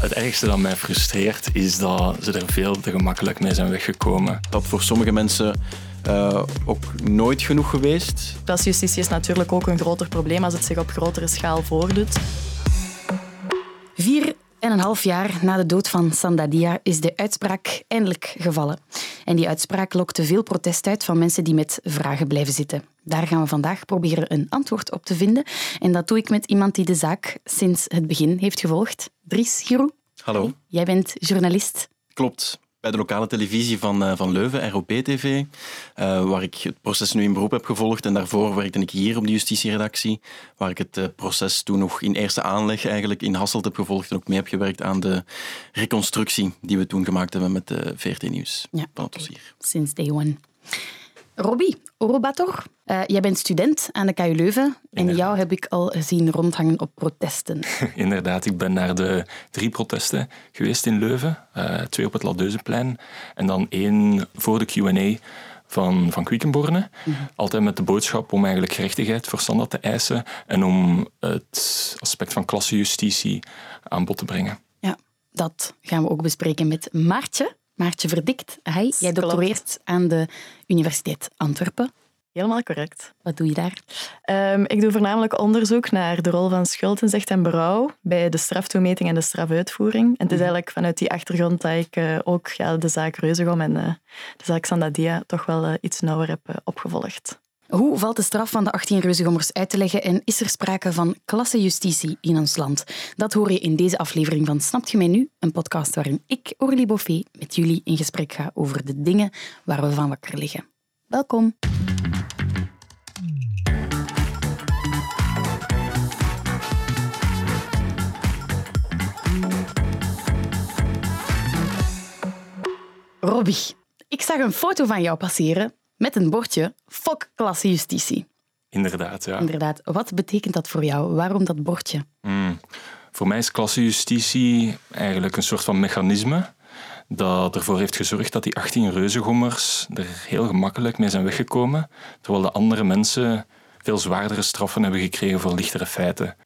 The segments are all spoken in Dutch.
Het ergste dat mij frustreert is dat ze er veel te gemakkelijk mee zijn weggekomen. Dat voor sommige mensen uh, ook nooit genoeg geweest. Klasjustitie is natuurlijk ook een groter probleem als het zich op grotere schaal voordoet. Vier en een half jaar na de dood van Sandadia is de uitspraak eindelijk gevallen. En die uitspraak lokte veel protest uit van mensen die met vragen blijven zitten. Daar gaan we vandaag proberen een antwoord op te vinden. En dat doe ik met iemand die de zaak sinds het begin heeft gevolgd. Dries Giroux. Hallo. Jij bent journalist. Klopt bij de lokale televisie van, uh, van Leuven, ROP-TV, uh, eh, waar ik het proces nu in beroep heb gevolgd. En daarvoor werkte ik hier op de justitieredactie, waar ik het uh, proces toen nog in eerste aanleg eigenlijk in Hasselt heb gevolgd en ook mee heb gewerkt aan de reconstructie die we toen gemaakt hebben met de VRT Nieuws ja, van het dossier. Sinds day one. Robbie Orobator, uh, jij bent student aan de KU Leuven en jou heb ik al zien rondhangen op protesten. Inderdaad, ik ben naar de drie protesten geweest in Leuven. Uh, twee op het Ladeuzeplein en dan één voor de Q&A van, van Quickenborne. Mhm. Altijd met de boodschap om eigenlijk gerechtigheid voor Standaard te eisen en om het aspect van klassejustitie aan bod te brengen. Ja, dat gaan we ook bespreken met Maartje. Maartje Verdikt, hi. Jij doctoreert aan de Universiteit Antwerpen. Helemaal correct. Wat doe je daar? Um, ik doe voornamelijk onderzoek naar de rol van schuld, inzicht en berouw bij de straftoemeting en de strafuitvoering. En het is mhm. eigenlijk vanuit die achtergrond dat ik uh, ook ja, de zaak Reuzegom en uh, de zaak Sandadia toch wel uh, iets nauwer heb opgevolgd. Hoe valt de straf van de 18 reuzengommers uit te leggen en is er sprake van klassejustitie in ons land? Dat hoor je in deze aflevering van Snapt je mij nu? Een podcast waarin ik, Orly Boffé, met jullie in gesprek ga over de dingen waar we van wakker liggen. Welkom. Robbie, ik zag een foto van jou passeren met een bordje Fok klasse justitie. Inderdaad, ja. Inderdaad. Wat betekent dat voor jou? Waarom dat bordje? Hmm. Voor mij is klassejustitie eigenlijk een soort van mechanisme dat ervoor heeft gezorgd dat die 18 reuzengommers er heel gemakkelijk mee zijn weggekomen, terwijl de andere mensen veel zwaardere straffen hebben gekregen voor lichtere feiten.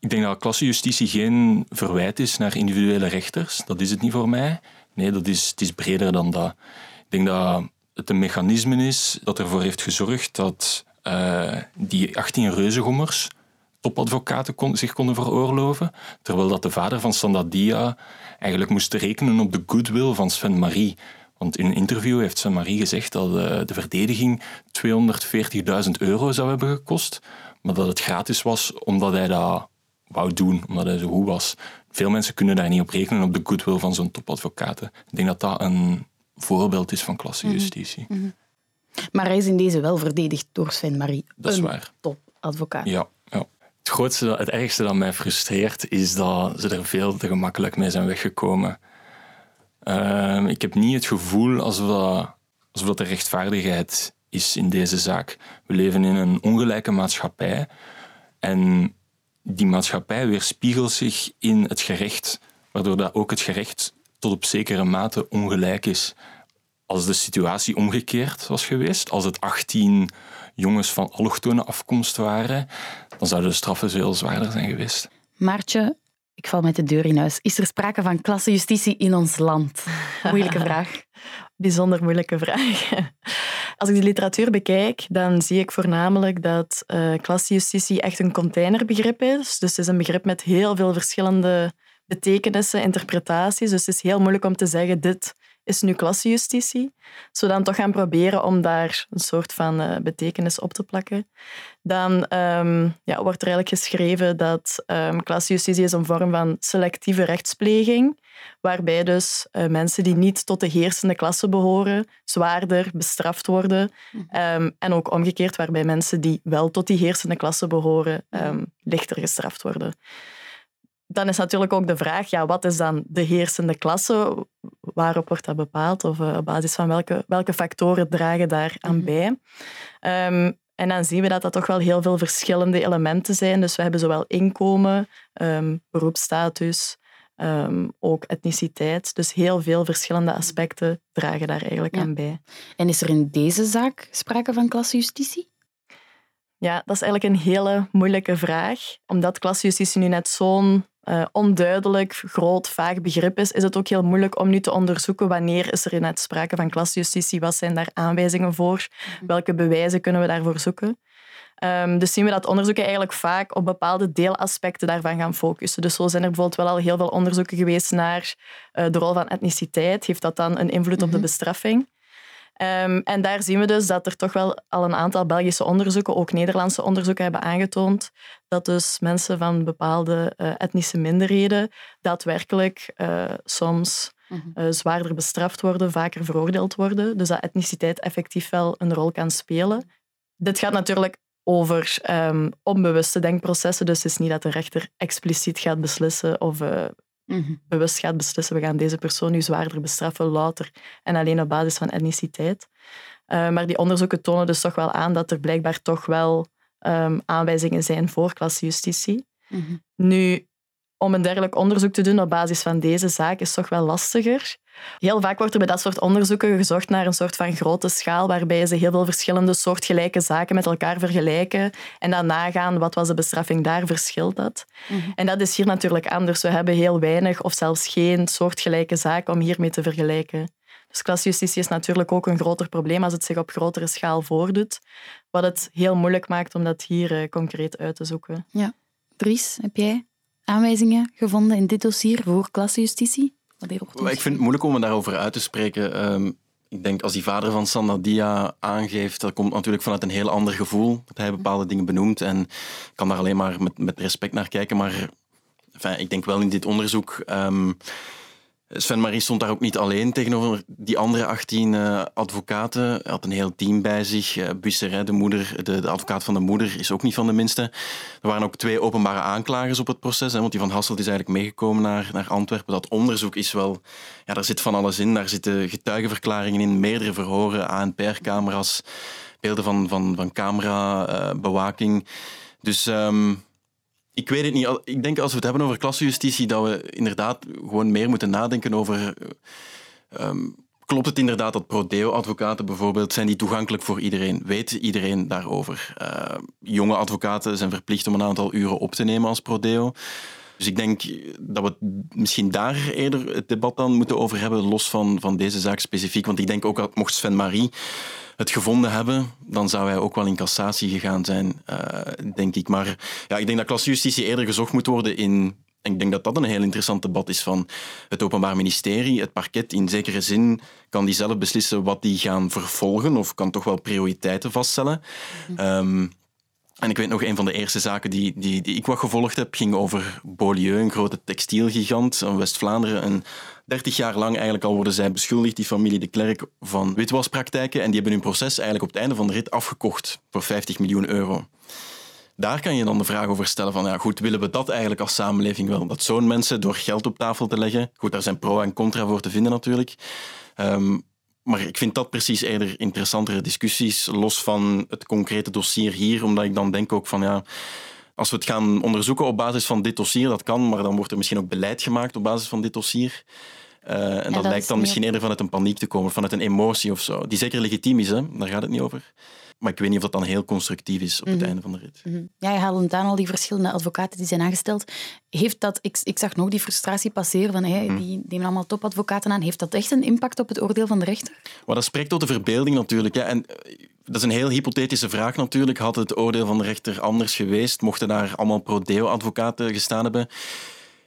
Ik denk dat klassejustitie geen verwijt is naar individuele rechters. Dat is het niet voor mij. Nee, dat is, het is breder dan dat. Ik denk dat het een mechanisme is dat ervoor heeft gezorgd dat uh, die 18 reuzengommers topadvocaten zich konden veroorloven, terwijl dat de vader van Sandadia eigenlijk moest rekenen op de goodwill van Sven Marie. Want in een interview heeft Sven Marie gezegd dat uh, de verdediging 240.000 euro zou hebben gekost, maar dat het gratis was omdat hij dat wou doen, omdat hij zo goed was. Veel mensen kunnen daar niet op rekenen, op de goodwill van zo'n topadvocaten. Ik denk dat dat een voorbeeld is van klassejustitie. Mhm. Mhm. Maar hij is in deze wel verdedigd door Sven Marie. Dat is waar. Topadvocaat. Ja, ja. Het grootste, het ergste dat mij frustreert, is dat ze er veel te gemakkelijk mee zijn weggekomen. Uh, ik heb niet het gevoel alsof dat, alsof dat de rechtvaardigheid is in deze zaak. We leven in een ongelijke maatschappij en die maatschappij weerspiegelt zich in het gerecht, waardoor dat ook het gerecht tot op zekere mate ongelijk is. Als de situatie omgekeerd was geweest, als het 18 jongens van allochtone afkomst waren, dan zouden de straffen veel zwaarder zijn geweest. Maartje, ik val met de deur in huis. Is er sprake van klassejustitie in ons land? Moeilijke vraag. Bijzonder moeilijke vraag. Als ik de literatuur bekijk, dan zie ik voornamelijk dat uh, klassejustitie echt een containerbegrip is. Dus het is een begrip met heel veel verschillende betekenissen, interpretaties. Dus het is heel moeilijk om te zeggen, dit is nu klassejustitie. Als we dan toch gaan proberen om daar een soort van uh, betekenis op te plakken, dan um, ja, wordt er eigenlijk geschreven dat um, klassejustitie is een vorm van selectieve rechtspleging, waarbij dus uh, mensen die niet tot de heersende klasse behoren, zwaarder bestraft worden. Um, en ook omgekeerd, waarbij mensen die wel tot die heersende klasse behoren, lichter gestraft worden dan is natuurlijk ook de vraag, ja, wat is dan de heersende klasse? Waarop wordt dat bepaald? Of uh, op basis van welke, welke factoren dragen daar aan mhm. bij? Um, en dan zien we dat dat toch wel heel veel verschillende elementen zijn. Dus we hebben zowel inkomen, um, beroepsstatus, um, ook etniciteit. Dus heel veel verschillende aspecten dragen daar eigenlijk aan bij. En is er in deze zaak sprake van klassejustitie? Ja, dat is eigenlijk een hele moeilijke vraag, omdat klassejustitie nu net zo'n uh, onduidelijk, groot, vaag begrip is, is het ook heel moeilijk om nu te onderzoeken wanneer is er inderdaad sprake van klasjustitie, wat zijn daar aanwijzingen voor, mhm. welke bewijzen kunnen we daarvoor zoeken. Um, dus zien we dat onderzoeken eigenlijk vaak op bepaalde deelaspecten daarvan gaan focussen. Dus zo zijn er bijvoorbeeld wel al heel veel onderzoeken geweest naar uh, de rol van etniciteit. Heeft dat dan een invloed op de mhm. bestraffing? Um, en daar zien we dus dat er toch wel al een aantal Belgische onderzoeken, ook Nederlandse onderzoeken, hebben aangetoond dat dus mensen van bepaalde uh, etnische minderheden daadwerkelijk uh, soms uh, zwaarder bestraft worden, vaker veroordeeld worden. Dus dat etniciteit effectief wel een rol kan spelen. Dit gaat natuurlijk over um, onbewuste denkprocessen. Dus het is niet dat de rechter expliciet gaat beslissen of uh, bewust gaat beslissen, we gaan deze persoon nu zwaarder bestraffen, louter en alleen op basis van etniciteit. Uh, maar die onderzoeken tonen dus toch wel aan dat er blijkbaar toch wel um, aanwijzingen zijn voor klassejustitie. Mm Nu, om een dergelijk onderzoek te doen op basis van deze zaak is toch wel lastiger. Heel vaak wordt er bij dat soort onderzoeken gezocht naar een soort van grote schaal waarbij ze heel veel verschillende soortgelijke zaken met elkaar vergelijken en dan nagaan wat was de bestraffing daar, verschilt dat. Mhm. En dat is hier natuurlijk anders. We hebben heel weinig of zelfs geen soortgelijke zaken om hiermee te vergelijken. Dus klasjustitie is natuurlijk ook een groter probleem als het zich op grotere schaal voordoet, wat het heel moeilijk maakt om dat hier uh, concreet uit te zoeken. Ja. Dries, heb jij aanwijzingen gevonden in dit dossier voor klasjustitie? Ik vind het moeilijk om me daarover uit te spreken. Ehm, ik denk als die vader van Sandadia aangeeft, dat komt natuurlijk vanuit een heel ander gevoel. Dat hij bepaalde dingen benoemt en ik kan daar alleen maar met, met respect naar kijken. Maar enfin, ik denk wel in dit onderzoek. Um, Sven-Marie stond daar ook niet alleen tegenover die andere 18 uh, eh, advocaten. Hij had een heel team bij zich. Uh, de, moeder, de, de, advocaat van de moeder, is ook niet van de minste. Er waren ook twee openbare aanklagers op het proces. Hè, want die van Hasselt is eigenlijk meegekomen naar, naar Antwerpen. Dat onderzoek is wel... Ja, daar zit van alles in. Daar zitten getuigenverklaringen in, meerdere verhoren, ANPR-camera's, beelden van, van, van camerabewaking. Dus... Um, ik weet het niet. Ik denk als we het hebben over klassenjustitie, dat we inderdaad gewoon meer moeten nadenken over. Um, klopt het inderdaad dat prodeo-advocaten bijvoorbeeld, zijn die toegankelijk voor iedereen? Weet iedereen daarover? Uh, jonge advocaten zijn verplicht om een aantal uren op te nemen als prodeo. Dus ik denk dat we misschien daar eerder het debat dan moeten over hebben, los van, van deze zaak specifiek. Want ik denk ook dat mocht Sven Marie het gevonden hebben, dan zou hij ook wel in cassatie gegaan zijn, uh, denk ik. Maar ja, ik denk dat klasjustitie eerder gezocht moet worden in en ik denk dat dat een heel interessant debat is van het Openbaar Ministerie. Het parket in zekere zin kan die zelf beslissen wat die gaan vervolgen of kan toch wel prioriteiten vaststellen. Mm en ik weet nog, een van de eerste zaken die, die, die ik wat gevolgd heb, ging over Beaulieu, een grote textielgigant in West-Vlaanderen. En 30 jaar lang eigenlijk al worden zij beschuldigd, die familie de Klerk, van witwaspraktijken. En die hebben hun proces eigenlijk op het einde van de rit afgekocht voor 50 miljoen euro. Daar kan je dan de vraag over stellen van, ja goed, willen we dat eigenlijk als samenleving wel? Dat zo'n mensen door geld op tafel te leggen, goed, daar zijn pro en contra voor te vinden natuurlijk. Um, maar ik vind dat precies eerder interessantere discussies, los van het concrete dossier hier, omdat ik dan denk ook van ja, als we het gaan onderzoeken op basis van dit dossier, dat kan, maar dan wordt er misschien ook beleid gemaakt op basis van dit dossier. Uh, en, dat, lijkt dan misschien eerder vanuit een paniek te komen, vanuit een emotie of zo, die zeker legitiem is, hè? daar gaat het niet over. Maar ik weet niet of dat dan heel constructief is op het mhm. einde van de rit. Mhm. Ja, je haalde aan, al die verschillende advocaten die zijn aangesteld. Heeft dat, ik, ik zag nog die frustratie passeren van hey, mhm. die nemen allemaal topadvocaten aan. Heeft dat echt een impact op het oordeel van de rechter? Maar dat spreekt tot de verbeelding natuurlijk. Hè. En eh, dat is een heel hypothetische vraag natuurlijk. Had het oordeel van de rechter anders geweest? Mochten daar allemaal pro-deo-advocaten gestaan hebben?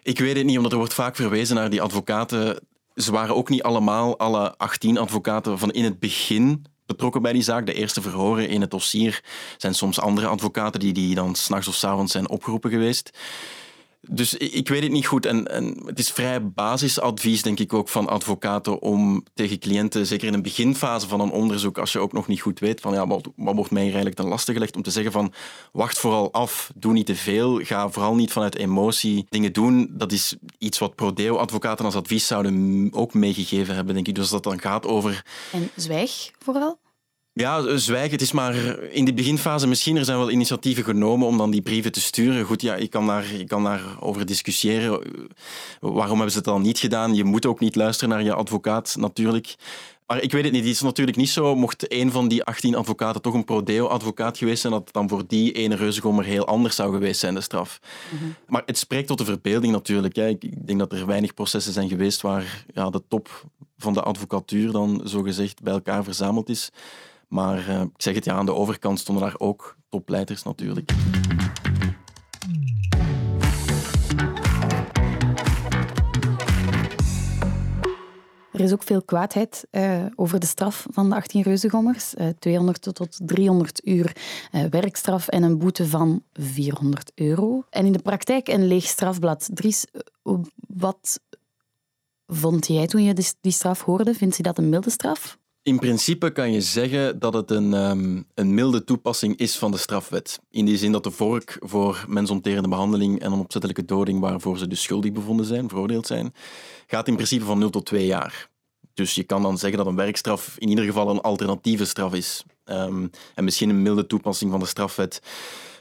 Ik weet het niet, omdat er wordt vaak verwezen naar die advocaten. Ze waren ook niet allemaal, alle 18 advocaten, van in het begin betrokken bij die zaak. De eerste verhoren in het dossier zijn soms andere advocaten die, die dan s'nachts of s avonds zijn opgeroepen geweest. Dus ik weet het niet goed. En, en, het is vrij basisadvies, denk ik ook, van advocaten om tegen cliënten, zeker in een beginfase van een onderzoek, als je ook nog niet goed weet van ja, wat, wat wordt mij eigenlijk ten laste gelegd, om te zeggen van wacht vooral af, doe niet te veel, ga vooral niet vanuit emotie dingen doen. Dat is iets wat prodeo-advocaten als advies zouden ook meegegeven hebben, denk ik. Dus dat dan gaat over... En zwijg vooral? Ja, zwijgen. Het is maar in de beginfase misschien. Er zijn wel initiatieven genomen om dan die brieven te sturen. Goed, ja, ik kan daar, ik kan daar over discussiëren. Waarom hebben ze het dan niet gedaan? Je moet ook niet luisteren naar je advocaat, natuurlijk. Maar ik weet het niet. Het is natuurlijk niet zo. Mocht een van die 18 advocaten toch een prodeo-advocaat geweest zijn, dat het dan voor die ene reuzegommer heel anders zou geweest zijn, de straf. Mhm. Maar het spreekt tot de verbeelding natuurlijk. Hè. Ik denk dat er weinig processen zijn geweest waar ja, de top van de advocatuur dan zogezegd bij elkaar verzameld is. Maar uh, ik zeg het ja, aan de overkant stonden daar ook topleiders natuurlijk. Er is ook veel kwaadheid uh, over de straf van de 18 reuzengommers. Uh, 200 tot 300 uur werkstraf en een boete van 400 euro. En in de praktijk een leeg strafblad. Dries, wat vond jij toen je die straf hoorde? Vindt je dat een milde straf? In principe kan je zeggen dat het een, um, een milde toepassing is van de strafwet. In die zin dat de vork voor mensonterende behandeling en een opzettelijke doding, waarvoor ze dus schuldig bevonden zijn, veroordeeld zijn, gaat in principe van 0 tot 2 jaar. Dus je kan dan zeggen dat een werkstraf in ieder geval een alternatieve straf is. Um, en misschien een milde toepassing van de strafwet.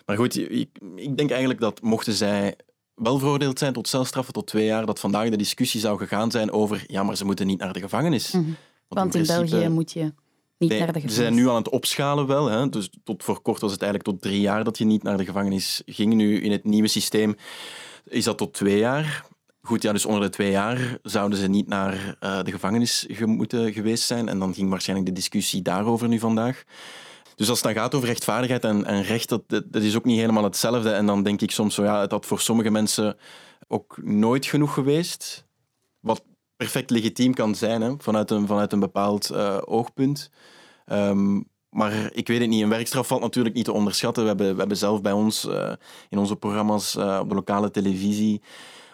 Maar goed, ik, ik denk eigenlijk dat mochten zij wel veroordeeld zijn tot celstraffen tot twee jaar, dat vandaag de discussie zou gegaan zijn over ja, maar ze moeten niet naar de gevangenis. -hmm. Want, in, België moet je niet naar de gevangenis. Ze zijn nu aan het opschalen wel. Hè? Dus tot voor kort was het eigenlijk tot drie jaar dat je niet naar de gevangenis ging. Nu in het nieuwe systeem is dat tot twee jaar. Goed, ja, dus onder de twee jaar zouden ze niet naar uh, de gevangenis moeten geweest zijn. En dan ging waarschijnlijk de discussie daarover nu vandaag. Dus als het dan gaat over rechtvaardigheid en, en recht, dat, dat is ook niet helemaal hetzelfde. En dan denk ik soms zo, ja, het had voor sommige mensen ook nooit genoeg geweest. Wat perfect legitiem kan zijn hè, vanuit, een, vanuit een bepaald uh, oogpunt. Um, maar ik weet het niet. Een werkstraf valt natuurlijk niet te onderschatten. We hebben, we hebben zelf bij ons uh, in onze programma's uh, op de lokale televisie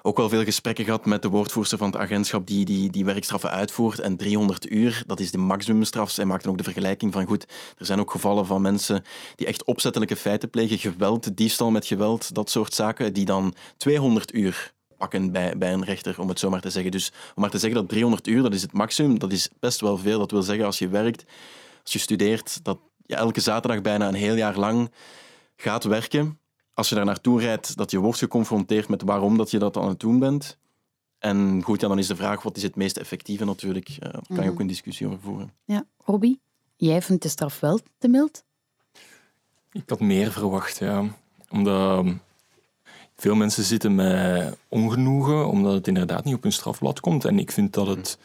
ook wel veel gesprekken gehad met de woordvoerster van het agentschap die, die die werkstraffen uitvoert. En 300 uur, dat is de maximumstraf. Zij maakten ook de vergelijking van, goed, er zijn ook gevallen van mensen die echt opzettelijke feiten plegen, geweld, diefstal met geweld, dat soort zaken, die dan 200 uur pakken bij, bij een rechter, om het zo maar te zeggen. Dus om maar te zeggen dat 300 uur, dat is het maximum, dat is best wel veel. Dat wil zeggen, als je werkt, als je studeert, dat je elke zaterdag bijna een heel jaar lang gaat werken. Als je daar naartoe rijdt, dat je wordt geconfronteerd met waarom dat je dat aan het doen bent. En goed, ja, dan is de vraag, wat is het meest effectieve natuurlijk? Uh, daar kan je ook mhm. een discussie over voeren. Ja, Robbie, jij vindt de straf wel te mild? Ik had meer verwacht, ja. Omdat veel mensen zitten met ongenoegen, omdat het inderdaad niet op hun strafblad komt. En ik vind dat het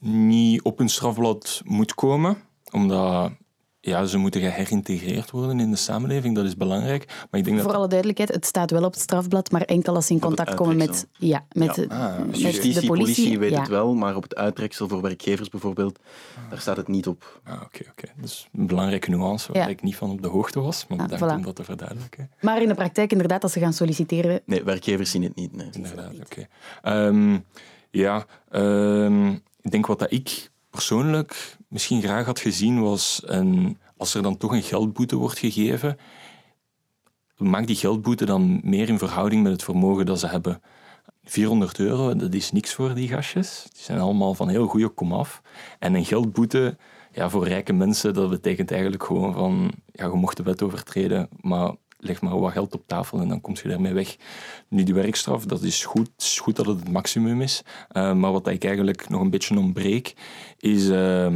niet op hun strafblad moet komen, omdat ja, ze moeten geherintegreerd worden in de samenleving, dat is belangrijk. Maar ik denk Voor alle duidelijkheid, het staat wel op het strafblad, maar enkel als ze in contact komen met, ja, met, De, ah, met justitie, de politie. politie weet het wel, maar op het uittreksel voor werkgevers bijvoorbeeld, daar staat het niet op. Ah, oké, oké. Dus een belangrijke nuance waar ik niet van op de hoogte was, maar ah, bedankt voilà. om dat te verduidelijken. Maar in de praktijk inderdaad, als ze gaan solliciteren... Nee, werkgevers zien het niet. Nee. Inderdaad, oké. Um, ja, um, ik denk wat dat ik persoonlijk misschien graag had gezien was, een, als er dan toch een geldboete wordt gegeven, maak die geldboete dan meer in verhouding met het vermogen dat ze hebben. 400 euro, dat is niks voor die gastjes. Die zijn allemaal van heel goede komaf. En een geldboete ja, voor rijke mensen, dat betekent eigenlijk gewoon van, ja, je mocht de wet overtreden, maar leg maar wat geld op tafel en dan kom je daarmee weg. Nu, die werkstraf, dat is goed. Is goed dat het het maximum is. Uh, maar wat ik eigenlijk nog een beetje ontbreek, is uh,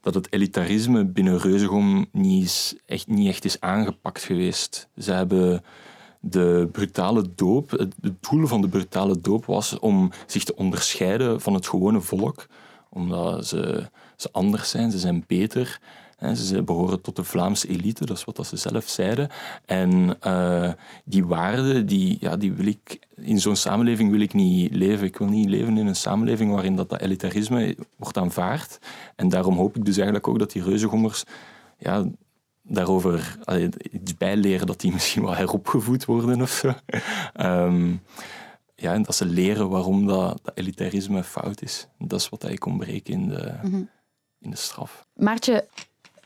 dat het elitarisme binnen Reuzegom niet, echt, niet echt is aangepakt geweest. Ze hebben de brutale doop, het doel van de brutale doop was om zich te onderscheiden van het gewone volk, omdat ze, ze anders zijn, ze zijn beter. Ze behoren tot de Vlaamse elite, dat is wat ze zelf zeiden. En uh, die waarden, die, ja, die wil ik, in zo'n samenleving wil ik niet leven. Ik wil niet leven in een samenleving waarin dat, dat elitarisme wordt aanvaard. En daarom hoop ik dus eigenlijk ook dat die reuzegommers ja, daarover allee, iets bijleren, dat die misschien wel heropgevoed worden of zo. um, ja, en dat ze leren waarom dat, dat elitarisme fout is. Dat is wat ik ontbreek in de, mm -hmm. in de straf. Maartje,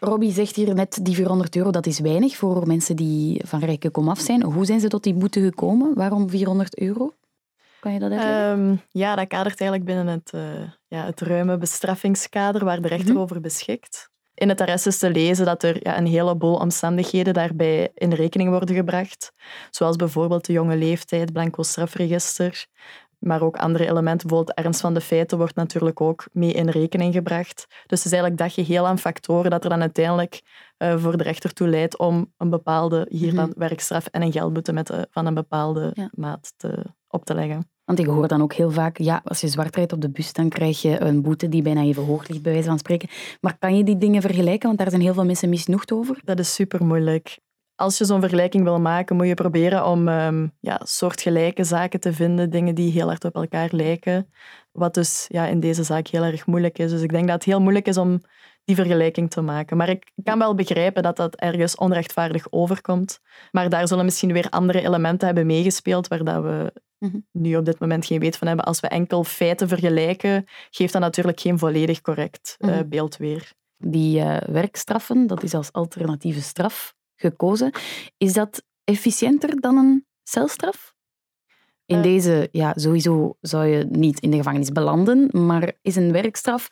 Robbie zegt hier net, die 400 euro, dat is weinig voor mensen die van rijke komaf zijn. Hoe zijn ze tot die boete gekomen? Waarom 400 euro? Kan je dat uitleggen? Um, ja, dat kadert eigenlijk binnen het, uh, ja, het ruime bestraffingskader waar de rechter mm -hmm. over beschikt. In het arrest is te lezen dat er ja, een heleboel omstandigheden daarbij in rekening worden gebracht. Zoals bijvoorbeeld de jonge leeftijd, blanco strafregister, maar ook andere elementen. Bijvoorbeeld ernst van de feiten wordt natuurlijk ook mee in rekening gebracht. Dus het is eigenlijk dat geheel aan factoren dat er dan uiteindelijk uh, voor de rechter toe leidt om een bepaalde hier dan mhm. werkstraf en een geldboete met, uh, van een bepaalde maat te, op te leggen. Want ik hoor dan ook heel vaak, ja, als je zwart rijdt op de bus, dan krijg je een boete die bijna even hoog ligt, bij wijze van spreken. Maar kan je die dingen vergelijken? Want daar zijn heel veel mensen misnoegd over. Dat is super moeilijk. Als je zo'n vergelijking wil maken, moet je proberen om um, ja, soortgelijke zaken te vinden, dingen die heel hard op elkaar lijken. Wat dus ja, in deze zaak heel erg moeilijk is. Dus ik denk dat het heel moeilijk is om die vergelijking te maken. Maar ik kan wel begrijpen dat dat ergens onrechtvaardig overkomt. Maar daar zullen misschien weer andere elementen hebben meegespeeld waar dat we mhm. nu op dit moment geen weet van hebben. Als we enkel feiten vergelijken, geeft dat natuurlijk geen volledig correct uh, beeld weer. Die uh, werkstraffen, dat is als alternatieve straf gekozen. Is dat efficiënter dan een celstraf? In uh, deze, ja, sowieso zou je niet in de gevangenis belanden, maar is een werkstraf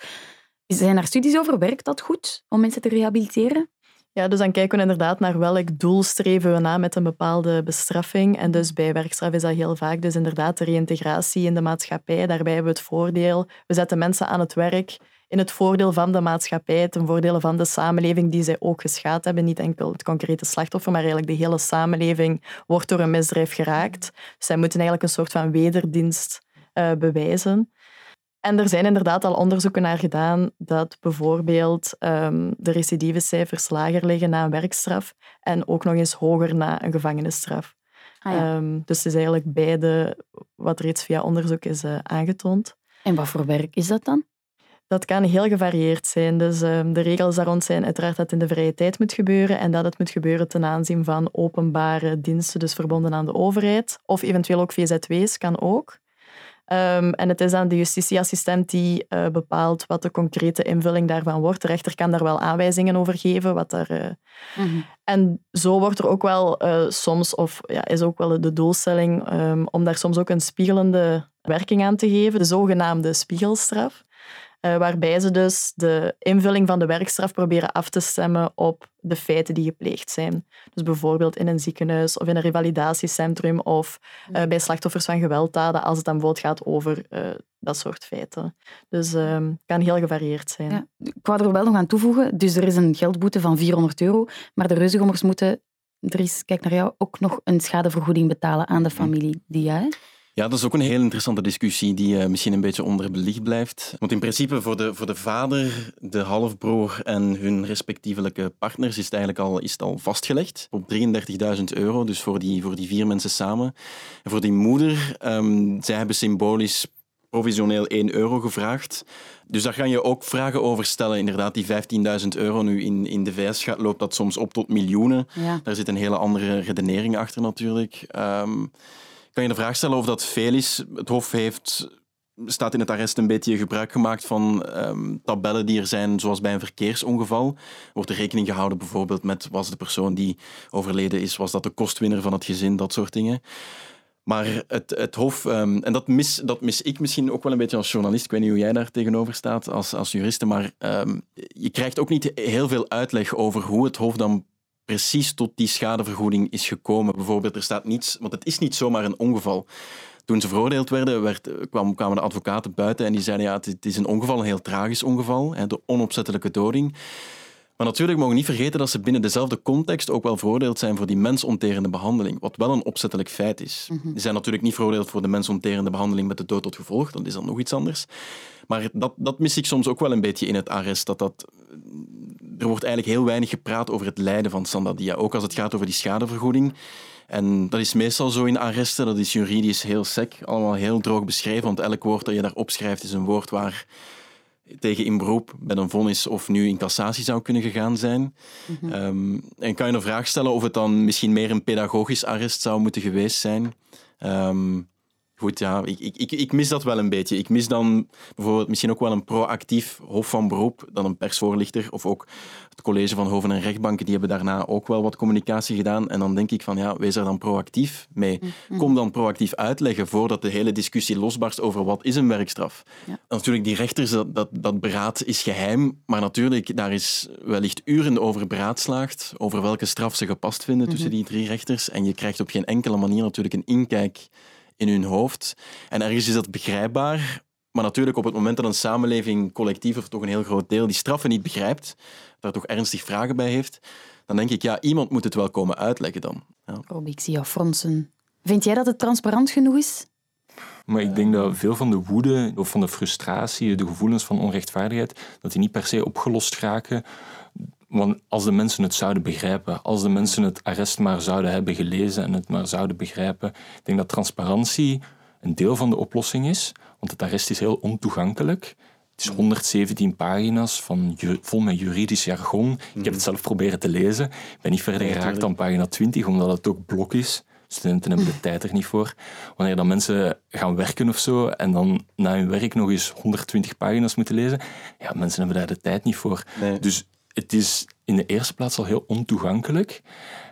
zijn er studies over? Werkt dat goed om mensen te rehabiliteren? Ja, dus dan kijken we inderdaad naar welk doel streven we na met een bepaalde bestraffing. En dus bij werkstraf is dat heel vaak dus inderdaad de reïntegratie in de maatschappij. Daarbij hebben we het voordeel, we zetten mensen aan het werk in het voordeel van de maatschappij, ten voordele van de samenleving die zij ook geschaad hebben. Niet enkel het concrete slachtoffer, maar eigenlijk de hele samenleving wordt door een misdrijf geraakt. Dus zij moeten eigenlijk een soort van wederdienst uh, bewijzen. En er zijn inderdaad al onderzoeken naar gedaan dat bijvoorbeeld um, de recidivecijfers lager liggen na een werkstraf en ook nog eens hoger na een gevangenisstraf. Ah, ja. um, dus het is eigenlijk beide wat reeds via onderzoek is uh, aangetoond. En wat voor werk is dat dan? Dat kan heel gevarieerd zijn. Dus um, de regels daar rond zijn uiteraard dat het in de vrije tijd moet gebeuren en dat het moet gebeuren ten aanzien van openbare diensten, dus verbonden aan de overheid. Of eventueel ook VZW's kan ook. Um, en het is dan de justitieassistent die uh, bepaalt wat de concrete invulling daarvan wordt. De rechter kan daar wel aanwijzingen over geven. Wat daar, uh... mm -hmm. En zo wordt er ook wel uh, soms, of ja, is ook wel de doelstelling, um, om daar soms ook een spiegelende werking aan te geven, de zogenaamde spiegelstraf. Uh, waarbij ze dus de invulling van de werkstraf proberen af te stemmen op de feiten die gepleegd zijn. Dus bijvoorbeeld in een ziekenhuis of in een revalidatiecentrum of uh, bij slachtoffers van gewelddaden, als het dan bijvoorbeeld gaat over uh, dat soort feiten. Dus het ehm, kan heel gevarieerd zijn. Ja, ik wou er wel nog aan toevoegen, dus er is een geldboete van 400 euro, maar de reuzengommers moeten, Dries, kijk naar jou, ook nog een schadevergoeding betalen aan de familie. Die ja, ja, dat is ook een heel interessante discussie die uh, misschien een beetje onderbelicht blijft. Want in principe voor de, voor de vader, de halfbroer en hun respectievelijke partners is het eigenlijk al, is het al vastgelegd op 33.000 euro, dus voor die, voor die vier mensen samen. En voor die moeder, um, zij hebben symbolisch provisioneel 1 euro gevraagd. Dus daar ga je ook vragen over stellen. Inderdaad, die 15.000 euro nu in, in de VS gaat, loopt dat soms op tot miljoenen. Ja. Daar zit een hele andere redenering achter natuurlijk. Um, kan je de vraag stellen of dat veel is. Het Hof heeft, staat in het arrest een beetje gebruik gemaakt van um, tabellen die er zijn, zoals bij een verkeersongeval. Wordt er rekening gehouden bijvoorbeeld met was de persoon die overleden is, was dat de kostwinner van het gezin, dat soort dingen. Maar het, het Hof, um, en dat mis, dat mis ik misschien ook wel een beetje als journalist, ik weet niet hoe jij daar tegenover staat als, als juriste, maar um, je krijgt ook niet heel veel uitleg over hoe het Hof dan precies tot die schadevergoeding is gekomen. Bijvoorbeeld, er staat niets, want het is niet zomaar een ongeval. Toen ze veroordeeld werden, werd, kwam, kwamen de advocaten buiten en die zeiden ja, het is een ongeval, een heel tragisch ongeval, hè, de onopzettelijke doding. Maar natuurlijk mogen we niet vergeten dat ze binnen dezelfde context ook wel veroordeeld zijn voor die mensonterende behandeling, wat wel een opzettelijk feit is. Mm Die zijn natuurlijk niet veroordeeld voor de mensonterende behandeling met de dood tot gevolg, dat is dan nog iets anders. Maar dat, dat mis ik soms ook wel een beetje in het arrest, dat dat er wordt eigenlijk heel weinig gepraat over het lijden van Sandadia, ook als het gaat over die schadevergoeding. En dat is meestal zo in arresten, dat is juridisch heel sec, allemaal heel droog beschreven, want elk woord dat je daar opschrijft is een woord waar tegen in beroep met een vonnis of nu in cassatie zou kunnen gegaan zijn. Mhm. um, en kan je een vraag stellen of het dan misschien meer een pedagogisch arrest zou moeten geweest zijn? Um, goed, ja, ik, ik, ik mis dat wel een beetje. Ik mis dan bijvoorbeeld misschien ook wel een proactief hof van beroep, dan een persvoorlichter of ook het college van hoven en rechtbanken, die hebben daarna ook wel wat communicatie gedaan. En dan denk ik van, ja, wees er dan proactief mee. Mm-hmm. Kom dan proactief uitleggen voordat de hele discussie losbarst over wat is een werkstraf. Ja. Natuurlijk, die rechters, dat, dat, dat beraad is geheim, maar natuurlijk, daar is wellicht uren over beraadslaagd, over welke straf ze gepast vinden tussen mm-hmm. die drie rechters. En je krijgt op geen enkele manier natuurlijk een inkijk in hun hoofd. En ergens is dat begrijpbaar. Maar natuurlijk, op het moment dat een samenleving collectief of toch een heel groot deel die straffen niet begrijpt, daar toch ernstig vragen bij heeft, dan denk ik, ja, iemand moet het wel komen uitleggen dan. Ja. Rob, ik zie jou fronsen. Vind jij dat het transparant genoeg is? Maar ik denk dat veel van de woede of van de frustratie, de gevoelens van onrechtvaardigheid, dat die niet per se opgelost raken. Want als de mensen het zouden begrijpen, als de mensen het arrest maar zouden hebben gelezen en het maar zouden begrijpen, ik denk dat transparantie een deel van de oplossing is. Want het arrest is heel ontoegankelijk. Het is 117 pagina's van, vol met juridisch jargon. Ik heb het zelf proberen te lezen. Ik ben niet verder geraakt dan pagina 20, omdat het ook blok is. Studenten hebben de tijd er niet voor. Wanneer dan mensen gaan werken of zo en dan na hun werk nog eens 120 pagina's moeten lezen, ja, mensen hebben daar de tijd niet voor. Dus het is in de eerste plaats al heel ontoegankelijk.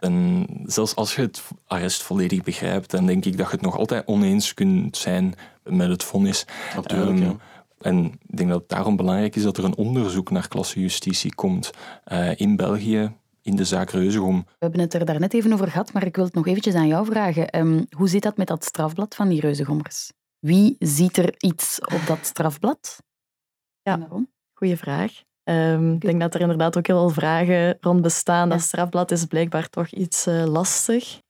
En zelfs als je het arrest volledig begrijpt, dan denk ik dat je het nog altijd oneens kunt zijn met het vonnis. Natuurlijk, um, ja. En ik denk dat het daarom belangrijk is dat er een onderzoek naar klassejustitie komt uh, in België in de zaak Reuzegom. We hebben het er daarnet even over gehad, maar ik wil het nog eventjes aan jou vragen. Um, hoe zit dat met dat strafblad van die Reuzegommers? Wie ziet er iets op dat strafblad? Ja, goede vraag. Um, ik denk dat er inderdaad ook heel veel vragen rond bestaan. Ja. Dat strafblad is blijkbaar toch iets uh, lastig.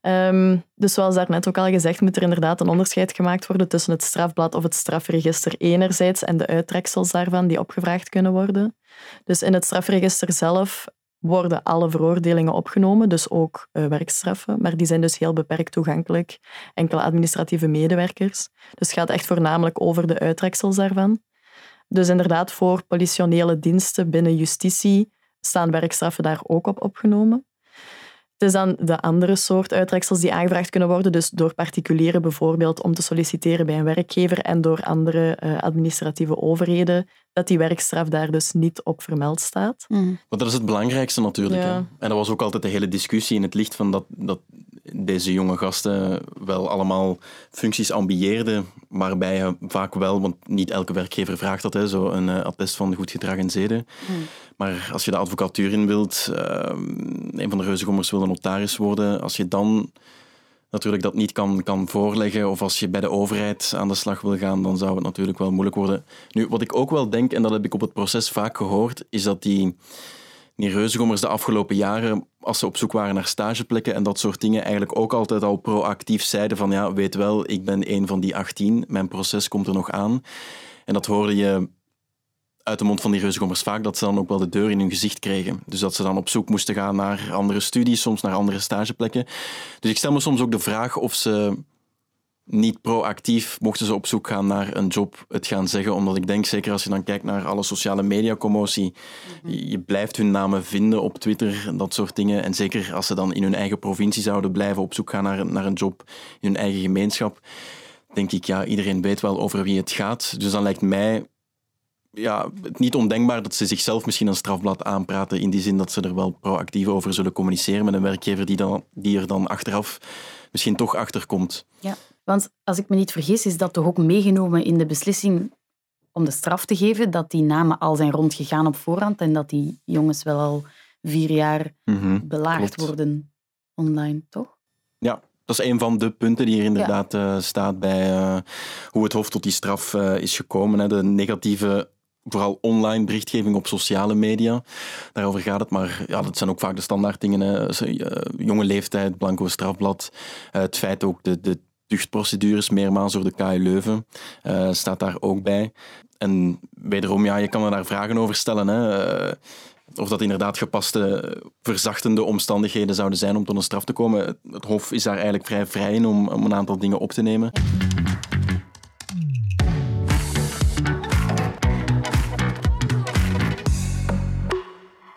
Um, dus zoals daarnet ook al gezegd, moet er inderdaad een onderscheid gemaakt worden tussen het strafblad of het strafregister enerzijds en de uittreksels daarvan die opgevraagd kunnen worden. Dus in het strafregister zelf worden alle veroordelingen opgenomen, dus ook uh, werkstraffen, maar die zijn dus heel beperkt toegankelijk. Enkele administratieve medewerkers. Dus het gaat echt voornamelijk over de uittreksels daarvan. Dus inderdaad, voor politionele diensten binnen justitie staan werkstraffen daar ook op opgenomen. Het is dan de andere soort uittreksels die aangevraagd kunnen worden, dus door particulieren bijvoorbeeld om te solliciteren bij een werkgever en door andere uh, administratieve overheden, dat die werkstraf daar dus niet op vermeld staat. Mm. Maar dat is het belangrijkste natuurlijk. Ja. Hè? En dat was ook altijd de hele discussie in het licht van dat, dat deze jonge gasten wel allemaal functies ambieerden, waarbij je vaak wel, want niet elke werkgever vraagt dat, hè, zo een uh, attest van goed gedrag en zeden. Mm. Maar als je de advocatuur in wilt, uh, een van de reuzegommers wil een notaris worden, als je dan natuurlijk dat niet kan, kan voorleggen of als je bij de overheid aan de slag wil gaan, dan zou het natuurlijk wel moeilijk worden. Nu, wat ik ook wel denk, en dat heb ik op het proces vaak gehoord, is dat die die de afgelopen jaren, als ze op zoek waren naar stageplekken en dat soort dingen, eigenlijk ook altijd al proactief zeiden van ja, weet wel, ik ben een van die 18, mijn proces komt er nog aan. En dat hoorde je uit de mond van die reuzengommers vaak, dat ze dan ook wel de deur in hun gezicht kregen. Dus dat ze dan op zoek moesten gaan naar andere studies, soms naar andere stageplekken. Dus ik stel me soms ook de vraag of ze niet proactief, mochten ze op zoek gaan naar een job, het gaan zeggen. Omdat ik denk, zeker als je dan kijkt naar alle sociale media commotie, mhm. je blijft hun namen vinden op Twitter en dat soort dingen. En zeker als ze dan in hun eigen provincie zouden blijven op zoek gaan naar, naar een job in hun eigen gemeenschap, denk ik, ja, iedereen weet wel over wie het gaat. Dus dan lijkt mij ja, het niet ondenkbaar dat ze zichzelf misschien een strafblad aanpraten in die zin dat ze er wel proactief over zullen communiceren met een werkgever die, dan, die er dan achteraf misschien toch achter komt. Ja. Want als ik me niet vergis, is dat toch ook meegenomen in de beslissing om de straf te geven, dat die namen al zijn rondgegaan op voorhand en dat die jongens wel al vier jaar mm belaagd worden online, toch? Ja, dat is een van de punten die hier inderdaad ja. uh, staat bij uh, hoe het Hof tot die straf uh, is gekomen. Hè. De negatieve vooral online berichtgeving op sociale media. Daarover gaat het, maar ja, dat zijn ook vaak de standaard dingen. Hè. Jonge leeftijd, blanco strafblad. het feit ook de, de tuchtprocedures, meermaals door de KU Leuven, uh, staat daar ook bij. En wederom, ja, je kan er daar vragen over stellen. Hè. Of dat inderdaad gepaste verzachtende omstandigheden zouden zijn om tot een straf te komen. Het Hof is daar eigenlijk vrij vrij in om een aantal dingen op te nemen.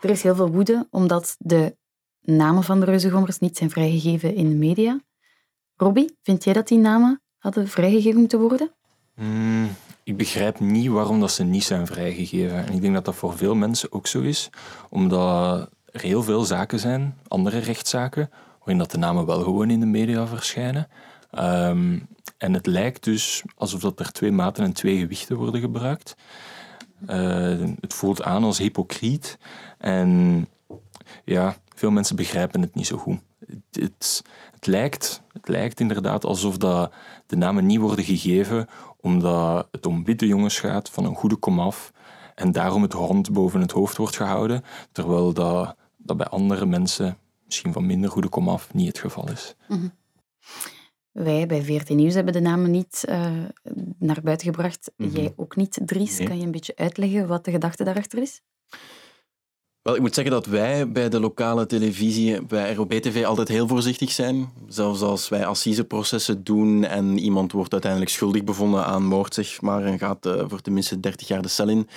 Er is heel veel woede omdat de namen van de reuzengommers niet zijn vrijgegeven in de media. Robbie, vind jij dat die namen hadden vrijgegeven moeten worden? Mm, ik begrijp niet waarom dat ze niet zijn vrijgegeven. En ik denk dat dat voor veel mensen ook zo is, omdat er heel veel zaken zijn, andere rechtszaken, waarin dat de namen wel gewoon in de media verschijnen. Um, en het lijkt dus alsof dat er twee maten en twee gewichten worden gebruikt. Uh, het voelt aan als hypocriet. En ja, veel mensen begrijpen het niet zo goed het, het, lijkt, het lijkt inderdaad alsof dat de namen niet worden gegeven omdat het om witte jongens gaat van een goede komaf en daarom het hond boven het hoofd wordt gehouden, terwijl dat, dat bij andere mensen, misschien van minder goede komaf, niet het geval is. Mhm. Wij bij VRT Nieuws hebben de namen niet uh, naar buiten gebracht. Mhm. Jij ook niet, Dries. Kan je een beetje uitleggen wat de gedachte daarachter is? Wel, ik moet zeggen dat wij bij de lokale televisie, bij ROB-TV, altijd heel voorzichtig zijn. Zelfs als wij assiseprocessen doen en iemand wordt uiteindelijk schuldig bevonden aan moord, zeg maar, en gaat uh, voor tenminste 30 jaar de cel in,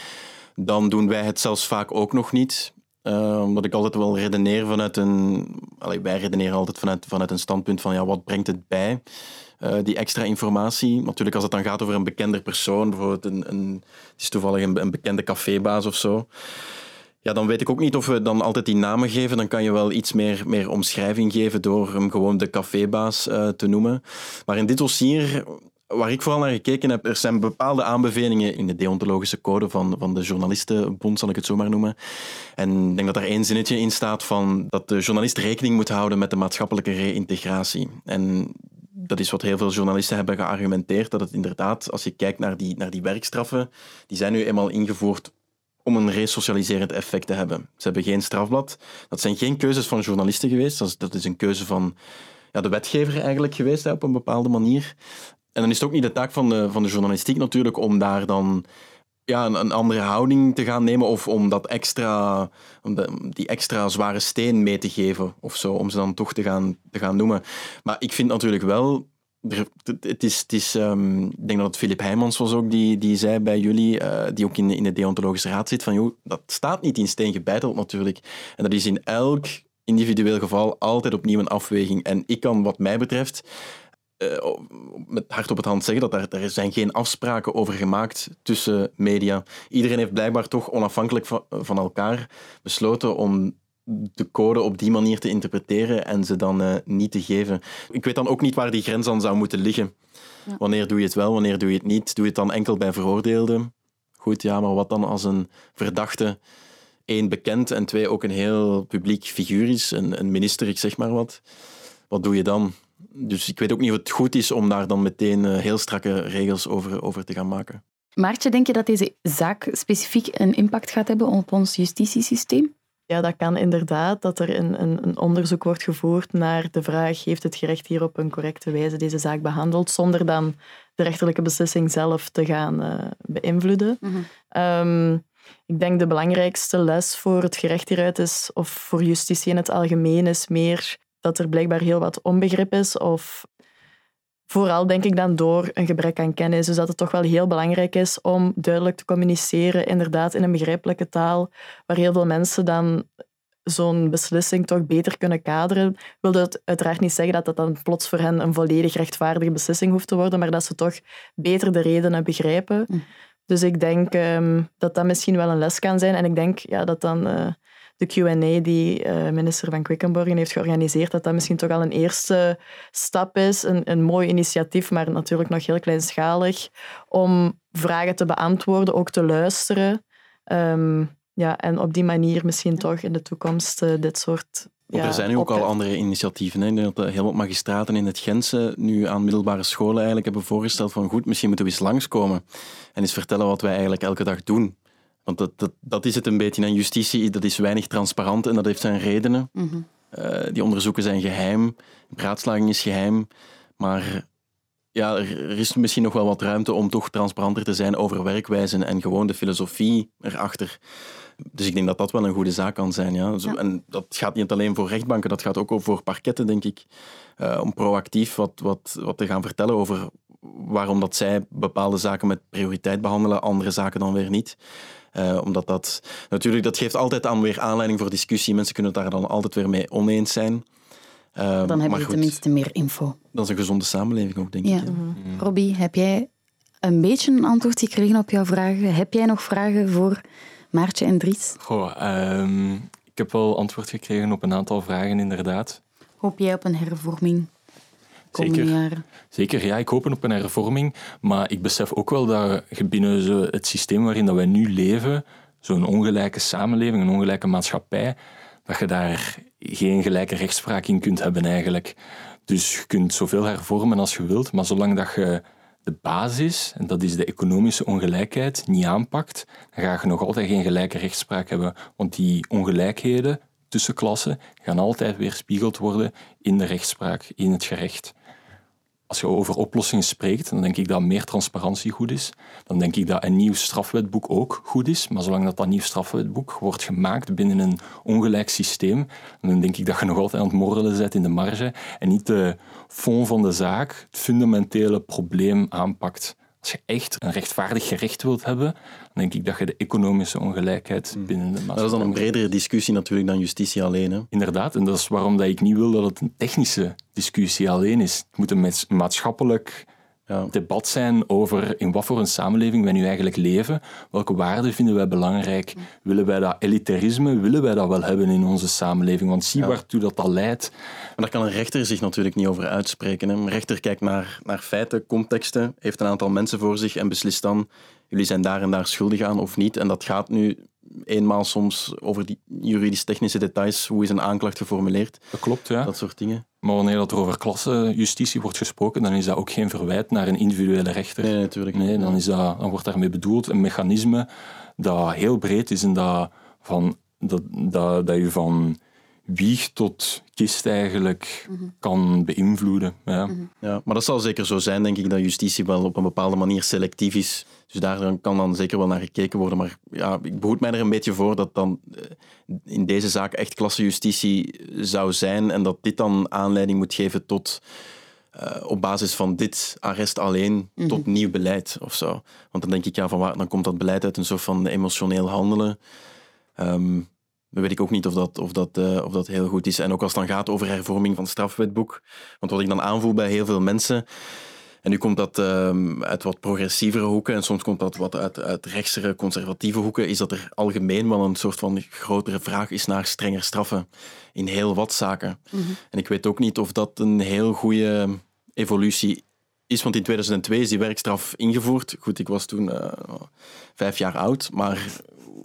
dan doen wij het zelfs vaak ook nog niet. Uh, omdat ik altijd wel redeneer vanuit een... Allee, wij redeneren altijd vanuit, vanuit een standpunt van ja, wat brengt het bij? Uh, die extra informatie. Natuurlijk als het dan gaat over een bekender persoon, bijvoorbeeld een, een, het is toevallig een, een bekende cafébaas of zo. Ja, dan weet ik ook niet of we dan altijd die namen geven. Dan kan je wel iets meer, meer omschrijving geven door hem gewoon de cafébaas uh, te noemen. Maar in dit dossier waar ik vooral naar gekeken heb, er zijn bepaalde aanbevelingen in de deontologische code van, van de journalistenbond, zal ik het zo maar noemen. En ik denk dat daar één zinnetje in staat van dat de journalist rekening moet houden met de maatschappelijke reïntegratie. En dat is wat heel veel journalisten hebben geargumenteerd, dat het inderdaad, als je kijkt naar die, naar die werkstraffen, die zijn nu eenmaal ingevoerd om een resocialiserend effect te hebben. Ze hebben geen strafblad. Dat zijn geen keuzes van journalisten geweest, dat is een keuze van ja, de wetgever eigenlijk geweest op een bepaalde manier. En dan is het ook niet de taak van de, van de journalistiek natuurlijk om daar dan ja, een, een andere houding te gaan nemen of om, dat extra, om die extra zware steen mee te geven of zo, om ze dan toch te gaan, te gaan noemen. Maar ik vind natuurlijk wel het is, het is, um, ik denk dat het Filip Heijmans was ook die, die zei bij jullie, uh, die ook in, in de deontologische raad zit, van joh, dat staat niet in steen gebeiteld natuurlijk. En dat is in elk individueel geval altijd opnieuw een afweging. En ik kan wat mij betreft uh, met hart op het hand zeggen dat er, er zijn geen afspraken over gemaakt tussen media. Iedereen heeft blijkbaar toch onafhankelijk van, van elkaar besloten om de code op die manier te interpreteren en ze dan uh, niet te geven. Ik weet dan ook niet waar die grens dan zou moeten liggen. Wanneer doe je het wel, wanneer doe je het niet? Doe je het dan enkel bij veroordeelden? Goed, ja, maar wat dan als een verdachte één bekend en twee ook een heel publiek figuur is, een, een minister, ik zeg maar wat. Wat doe je dan? Dus ik weet ook niet of het goed is om daar dan meteen eh, heel strakke regels over, over te gaan maken. Maartje, denk je dat deze zaak specifiek een impact gaat hebben op ons justitiesysteem? Ja, dat kan inderdaad. Dat er een, een, een, onderzoek wordt gevoerd naar de vraag: heeft het gerecht hier op een correcte wijze deze zaak behandeld, zonder dan de rechterlijke beslissing zelf te gaan uh, beïnvloeden. Mhm. Ehm, ik denk de belangrijkste les voor het gerecht hieruit is, of voor justitie in het algemeen, is meer dat er blijkbaar heel wat onbegrip is. Of vooral denk ik dan door een gebrek aan kennis. Dus dat het toch wel heel belangrijk is om duidelijk te communiceren, inderdaad in een begrijpelijke taal, waar heel veel mensen dan zo'n beslissing toch beter kunnen kaderen. wil dat uiteraard niet zeggen dat dat dan plots voor hen een volledig rechtvaardige beslissing hoeft te worden, maar dat ze toch beter de redenen begrijpen. Hm. Dus ik denk um, dat dat misschien wel een les kan zijn. En ik denk ja, dat dan uh, de Q&A die uh, minister van Quickenborgen heeft georganiseerd, dat dat misschien toch al een eerste stap is. Een, een mooi initiatief, maar natuurlijk nog heel kleinschalig, om vragen te beantwoorden, ook te luisteren. Um, ja, en op die manier misschien toch in de toekomst uh, dit soort ja, er zijn nu ook al andere initiatieven. Hè. Ik denk dat heel wat magistraten in het Gentse nu aan middelbare scholen eigenlijk hebben voorgesteld van goed, misschien moeten we eens langskomen en eens vertellen wat wij eigenlijk elke dag doen. Want dat, dat, dat is het een beetje. En justitie, dat is weinig transparant en dat heeft zijn redenen. Mhm. Eh, die onderzoeken zijn geheim, beraadslaging is geheim. Maar ja, er, is misschien nog wel wat ruimte om toch transparanter te zijn over werkwijzen en gewoon de filosofie erachter. Dus ik denk dat dat wel een goede zaak kan zijn. Ja. En dat gaat niet alleen voor rechtbanken, dat gaat ook voor parketten, denk ik. Uh, om proactief wat, wat, wat te gaan vertellen over waarom dat zij bepaalde zaken met prioriteit behandelen, andere zaken dan weer niet. Uh, omdat dat natuurlijk, dat geeft altijd aan weer aanleiding voor discussie. Mensen kunnen het daar dan altijd weer mee oneens zijn. Uh, dan hebben we tenminste meer info. Dat is een gezonde samenleving ook, denk ik. Mm Robbie, heb jij een beetje een antwoord gekregen op jouw vragen? Heb jij nog vragen voor Maartje en Dries? Goh, um, ik heb wel antwoord gekregen op een aantal vragen, inderdaad. Hoop jij op een hervorming? Zeker. Zeker, ja, ik hoop op een hervorming. Maar ik besef ook wel dat je binnen zo het systeem waarin dat wij nu leven, zo'n ongelijke samenleving, een ongelijke maatschappij, dat je daar geen gelijke rechtspraak in kunt hebben eigenlijk. Dus je kunt zoveel hervormen als je wilt, maar zolang dat je de basis, en dat is de economische ongelijkheid, niet aanpakt, dan ga je nog altijd geen gelijke rechtspraak hebben. Want die ongelijkheden tussen klassen gaan altijd weer spiegeld worden in de rechtspraak, in het gerecht als je over oplossingen spreekt, dan denk ik dat meer transparantie goed is. Dan denk ik dat een nieuw strafwetboek ook goed is. Maar zolang dat, dat nieuw strafwetboek wordt gemaakt binnen een ongelijk systeem, dan denk ik dat je nog altijd aan het morrelen bent in de marge en niet de fond van de zaak, het fundamentele probleem aanpakt. Als je echt een rechtvaardig gerecht wilt hebben, dan denk ik dat je de economische ongelijkheid hmm. binnen de maatschappij... Dat is dan een bredere discussie natuurlijk dan justitie alleen. Hè? Inderdaad, en dat is waarom dat ik niet wil dat het een technische discussie alleen is. Het moet een maatschappelijk ja. debat zijn over in wat voor een samenleving wij nu eigenlijk leven. Welke waarden vinden wij belangrijk? Willen wij dat elitarisme, willen wij dat wel hebben in onze samenleving? Want zie ja. waartoe dat al leidt. Maar daar kan een rechter zich natuurlijk niet over uitspreken. Een rechter kijkt naar, naar feiten, contexten, heeft een aantal mensen voor zich en beslist dan jullie zijn daar en daar schuldig aan of niet. En dat gaat nu eenmaal soms over die juridisch-technische details. Hoe is een aanklacht geformuleerd? Dat klopt, ja. Dat soort dingen. Maar wanneer er over klassenjustitie wordt gesproken, dan is dat ook geen verwijt naar een individuele rechter. Nee, natuurlijk Nee, dan, is dat, dan wordt daarmee bedoeld een mechanisme dat heel breed is en dat, van, dat, dat, dat je van wieg tot kist eigenlijk kan beïnvloeden. Ja. Mhm. ja, maar dat zal zeker zo zijn, denk ik, dat justitie wel op een bepaalde manier selectief is. Dus daar kan dan zeker wel naar gekeken worden. Maar ja, ik behoed mij er een beetje voor dat dan eh, in deze zaak echt klassejustitie zou zijn en dat dit dan aanleiding moet geven tot... Uh, op basis van dit arrest alleen mhm. tot nieuw beleid of zo. Want dan denk ik, ja, van waar, dan komt dat beleid uit een soort van emotioneel handelen. Um, dan weet ik ook niet of dat, of, dat, uh, of dat heel goed is. En ook als het dan gaat over hervorming van het strafwetboek. Want wat ik dan aanvoel bij heel veel mensen. En nu komt dat um, uit wat progressievere hoeken en soms komt dat wat uit, uit rechtsere, conservatieve hoeken, is dat er algemeen wel een soort van grotere vraag is naar strenger straffen in heel wat zaken. Mm -hmm. En ik weet ook niet of dat een heel goede evolutie is, want in 2002 is die werkstraf ingevoerd. Goed, ik was toen uh, vijf jaar oud, maar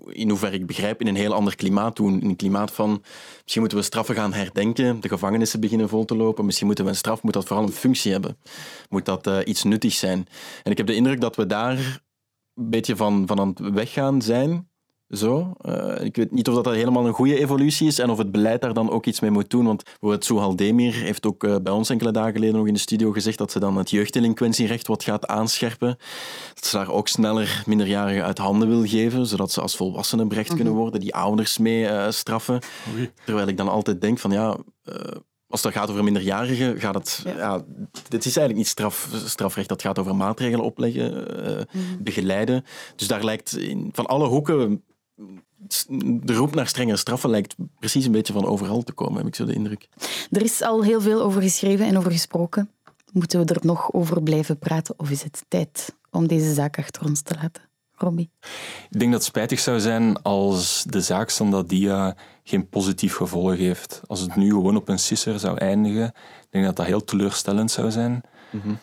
in hoeverre ik begrijp, in een heel ander klimaat doen. In een klimaat van, misschien moeten we straffen gaan herdenken, de gevangenissen beginnen vol te lopen, misschien moeten we een straf, moet dat vooral een functie hebben. Moet dat uh, iets nuttigs zijn. En ik heb de indruk dat we daar een beetje van, van aan het weggaan zijn. Zo. Uh, ik weet niet of dat helemaal een goede evolutie is en of het beleid daar dan ook iets mee moet doen. Want bijvoorbeeld Souhal Demir heeft ook uh, bij ons enkele dagen geleden nog in de studio gezegd dat ze dan het jeugddelinquentierecht wat gaat aanscherpen. Dat ze daar ook sneller minderjarigen uit handen wil geven, zodat ze als volwassenen berecht kunnen mhm. worden, die ouders mee uh, straffen. Oei. Terwijl ik dan altijd denk van ja als het gaat over minderjarigen, gaat het. Ja. dit is eigenlijk niet straf, strafrecht, dat gaat over maatregelen opleggen, uh, begeleiden. Dus daar lijkt in, van alle hoeken de roep naar strenge straffen lijkt precies een beetje van overal te komen, heb ik zo de indruk. Er is al heel veel over geschreven en over gesproken. Moeten we er nog over blijven praten of is het tijd om deze zaak achter ons te laten? Robbie? Ik denk dat het spijtig zou zijn als de zaak Sandadia geen positief gevolg heeft. Als het nu gewoon op een sisser zou eindigen, ik denk dat dat heel teleurstellend zou zijn. Mhm.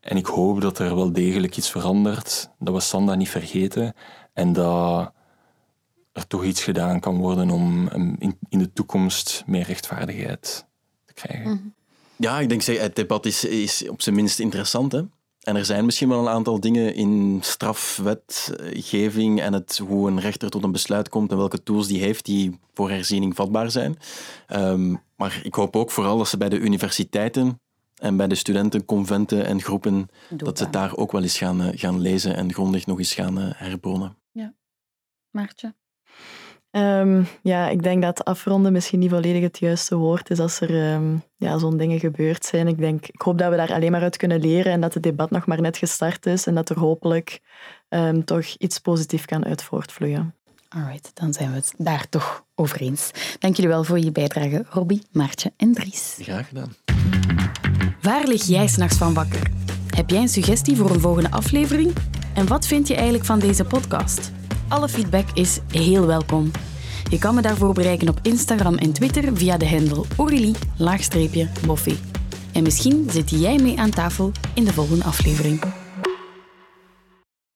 En ik hoop dat er wel degelijk iets verandert, dat we Sanda niet vergeten en dat er toch iets gedaan kan worden om in, in de toekomst meer rechtvaardigheid te krijgen. Mhm. Ja, ik denk het debat is, is op zijn minst interessant. Hè? En er zijn misschien wel een aantal dingen in strafwetgeving en het, hoe een rechter tot een besluit komt en welke tools die heeft die voor herziening vatbaar zijn. Um, maar ik hoop ook vooral dat ze bij de universiteiten en bij de studenten, conventen en groepen, dat ze daar ook wel eens gaan, eh, gaan lezen en grondig nog eens gaan uh, herbronnen. Ja. Maartje? Um, ja, ik denk dat afronden misschien niet volledig het juiste woord is als er um, ja, zo'n dingen gebeurd zijn. Ik, denk, ik hoop dat we daar alleen maar uit kunnen leren en dat het debat nog maar net gestart is en dat er hopelijk um, toch iets positiefs kan uit voortvloeien. Alright, dan zijn we het daar toch over eens. Dank jullie wel voor je bijdrage, Robbie, Maartje en Dries. Graag gedaan. Waar lig jij s'nachts van wakker? Heb jij een suggestie voor een volgende aflevering? En wat vind je eigenlijk van deze podcast? Alle feedback is heel welkom. Je kan me daarvoor bereiken op Instagram en Twitter via de handle Aurélie-Boffé. En misschien zit jij mee aan tafel in de volgende aflevering.